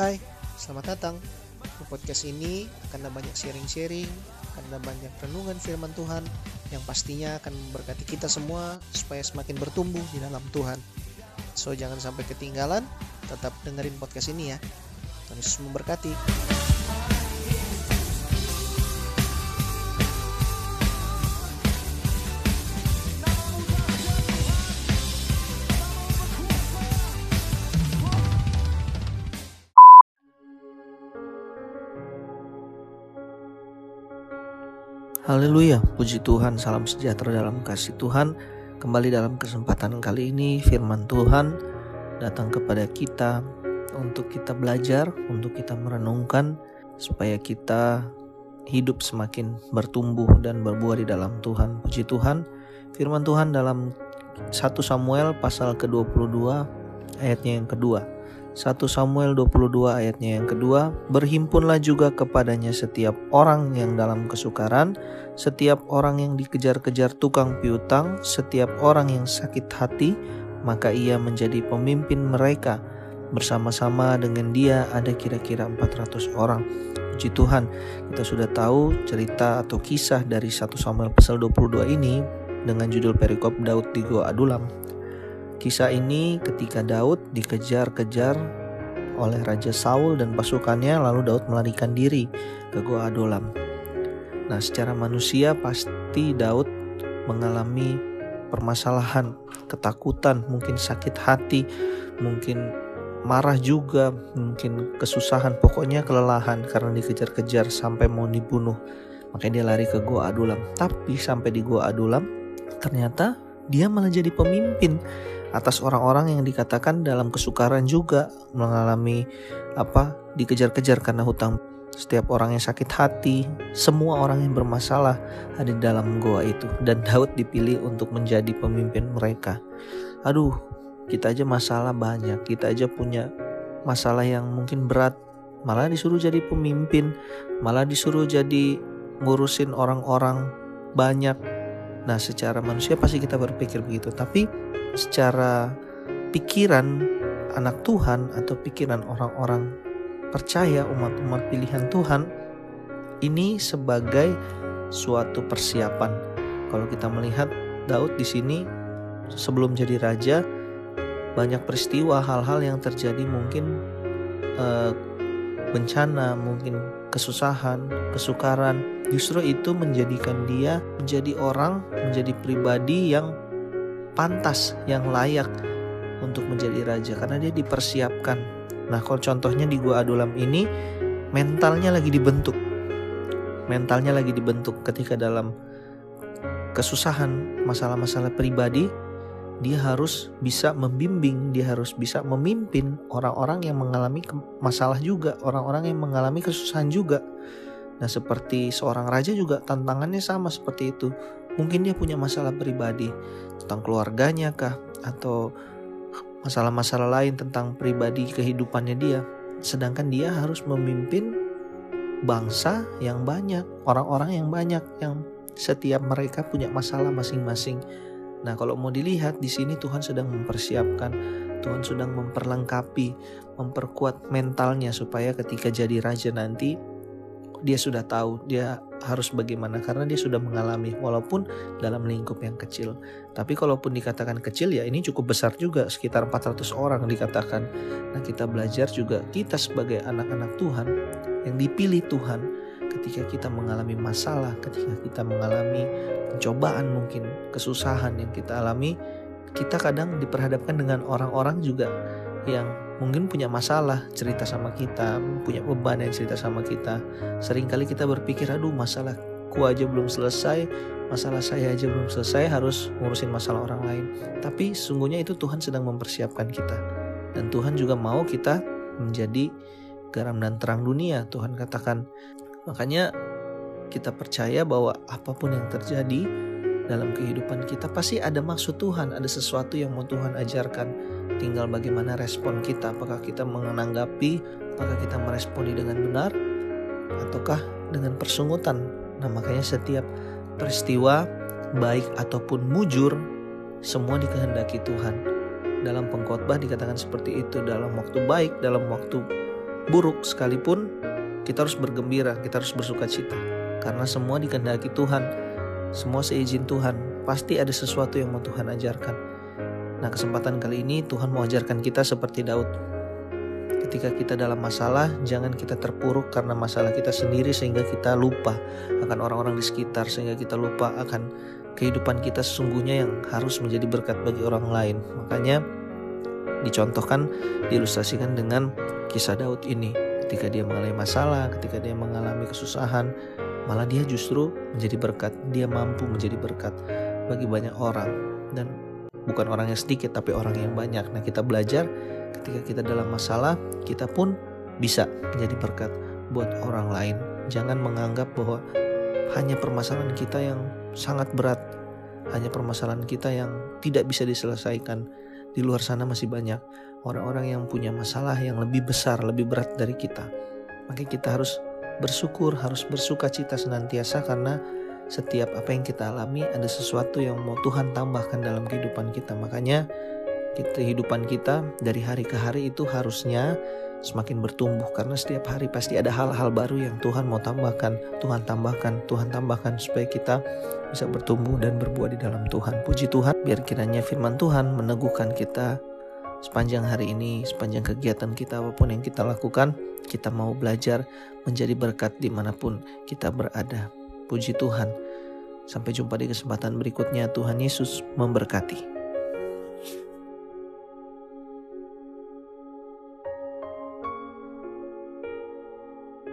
Hai, selamat datang. Di podcast ini akan ada banyak sharing-sharing, akan ada banyak renungan firman Tuhan yang pastinya akan memberkati kita semua supaya semakin bertumbuh di dalam Tuhan. So jangan sampai ketinggalan, tetap dengerin podcast ini ya. Tuhan Yesus memberkati. Haleluya, puji Tuhan, salam sejahtera dalam kasih Tuhan. Kembali dalam kesempatan kali ini firman Tuhan datang kepada kita untuk kita belajar, untuk kita merenungkan supaya kita hidup semakin bertumbuh dan berbuah di dalam Tuhan. Puji Tuhan, firman Tuhan dalam 1 Samuel pasal ke-22 ayatnya yang kedua. 1 Samuel 22 ayatnya yang kedua, berhimpunlah juga kepadanya setiap orang yang dalam kesukaran, setiap orang yang dikejar-kejar tukang piutang, setiap orang yang sakit hati, maka ia menjadi pemimpin mereka. Bersama-sama dengan dia ada kira-kira 400 orang. Puji Tuhan, kita sudah tahu cerita atau kisah dari 1 Samuel pasal 22 ini dengan judul perikop Daud di Gua Adulam. Kisah ini ketika Daud dikejar-kejar oleh Raja Saul dan pasukannya lalu Daud melarikan diri ke Gua Adulam. Nah secara manusia pasti Daud mengalami permasalahan, ketakutan, mungkin sakit hati, mungkin marah juga, mungkin kesusahan, pokoknya kelelahan karena dikejar-kejar sampai mau dibunuh. Makanya dia lari ke Gua Adulam. Tapi sampai di Gua Adulam ternyata dia malah jadi pemimpin atas orang-orang yang dikatakan dalam kesukaran juga mengalami apa dikejar-kejar karena hutang. Setiap orang yang sakit hati semua orang yang bermasalah ada di dalam goa itu. Dan Daud dipilih untuk menjadi pemimpin mereka. Aduh kita aja masalah banyak. Kita aja punya masalah yang mungkin berat. Malah disuruh jadi pemimpin. Malah disuruh jadi ngurusin orang-orang banyak nah secara manusia pasti kita berpikir begitu tapi secara pikiran anak Tuhan atau pikiran orang-orang percaya umat-umat pilihan Tuhan ini sebagai suatu persiapan. Kalau kita melihat Daud di sini sebelum jadi raja banyak peristiwa hal-hal yang terjadi mungkin eh, bencana, mungkin kesusahan, kesukaran. Justru itu menjadikan dia menjadi orang, menjadi pribadi yang pantas, yang layak untuk menjadi raja karena dia dipersiapkan. Nah, kalau contohnya di Gua Adulam ini mentalnya lagi dibentuk. Mentalnya lagi dibentuk ketika dalam kesusahan, masalah-masalah pribadi, dia harus bisa membimbing, dia harus bisa memimpin orang-orang yang mengalami masalah juga, orang-orang yang mengalami kesusahan juga. Nah, seperti seorang raja juga tantangannya sama seperti itu Mungkin dia punya masalah pribadi tentang keluarganya kah atau masalah-masalah lain tentang pribadi kehidupannya dia. Sedangkan dia harus memimpin bangsa yang banyak, orang-orang yang banyak yang setiap mereka punya masalah masing-masing. Nah, kalau mau dilihat di sini Tuhan sedang mempersiapkan, Tuhan sedang memperlengkapi, memperkuat mentalnya supaya ketika jadi raja nanti dia sudah tahu dia harus bagaimana karena dia sudah mengalami walaupun dalam lingkup yang kecil. Tapi kalaupun dikatakan kecil ya ini cukup besar juga sekitar 400 orang dikatakan. Nah, kita belajar juga kita sebagai anak-anak Tuhan yang dipilih Tuhan ketika kita mengalami masalah, ketika kita mengalami pencobaan mungkin, kesusahan yang kita alami, kita kadang diperhadapkan dengan orang-orang juga yang mungkin punya masalah cerita sama kita, punya beban yang cerita sama kita. Seringkali kita berpikir, aduh masalah ku aja belum selesai, masalah saya aja belum selesai, harus ngurusin masalah orang lain. Tapi sungguhnya itu Tuhan sedang mempersiapkan kita. Dan Tuhan juga mau kita menjadi garam dan terang dunia. Tuhan katakan, makanya kita percaya bahwa apa pun yang terjadi dalam kehidupan kita pasti ada maksud Tuhan, ada sesuatu yang mau Tuhan ajarkan Tinggal bagaimana respon kita, apakah kita menanggapi, apakah kita meresponi dengan benar, ataukah dengan persungutan. Nah makanya setiap peristiwa baik ataupun mujur, semua dikehendaki Tuhan. Dalam pengkhotbah dikatakan seperti itu, dalam waktu baik, dalam waktu buruk sekalipun kita harus bergembira, kita harus bersuka cita. Karena semua dikehendaki Tuhan, semua seizin Tuhan. Pasti ada sesuatu yang mau Tuhan ajarkan. Nah kesempatan kali ini Tuhan mau ajarkan kita seperti Daud. Ketika kita dalam masalah, jangan kita terpuruk karena masalah kita sendiri sehingga kita lupa akan orang-orang di sekitar, sehingga kita lupa akan kehidupan kita sesungguhnya yang harus menjadi berkat bagi orang lain. Makanya dicontohkan, diilustrasikan dengan kisah Daud ini. Ketika dia mengalami masalah, ketika dia mengalami kesusahan, malah dia justru menjadi berkat. Dia mampu menjadi berkat bagi banyak orang dan bukan orang yang sedikit tapi orang yang banyak. Nah, kita belajar ketika kita dalam masalah, kita pun bisa menjadi berkat buat orang lain. Jangan menganggap bahwa hanya permasalahan kita yang sangat berat, hanya permasalahan kita yang tidak bisa diselesaikan. Di luar sana masih banyak orang-orang yang punya masalah yang lebih besar, lebih berat dari kita. Maka kita harus bersyukur, harus bersuka cita senantiasa karena setiap apa yang kita alami ada sesuatu yang mau Tuhan tambahkan dalam kehidupan kita. Makanya kehidupan kita dari hari ke hari itu harusnya semakin bertumbuh karena setiap hari pasti ada hal-hal baru yang Tuhan mau tambahkan, Tuhan tambahkan, Tuhan tambahkan supaya kita bisa bertumbuh dan berbuah di dalam Tuhan. Puji Tuhan, biar kiranya firman Tuhan meneguhkan kita sepanjang hari ini, sepanjang kegiatan kita apa pun yang kita lakukan, kita mau belajar menjadi berkat di mana pun kita berada. Puji Tuhan. Sampai jumpa di kesempatan berikutnya. Tuhan Yesus memberkati.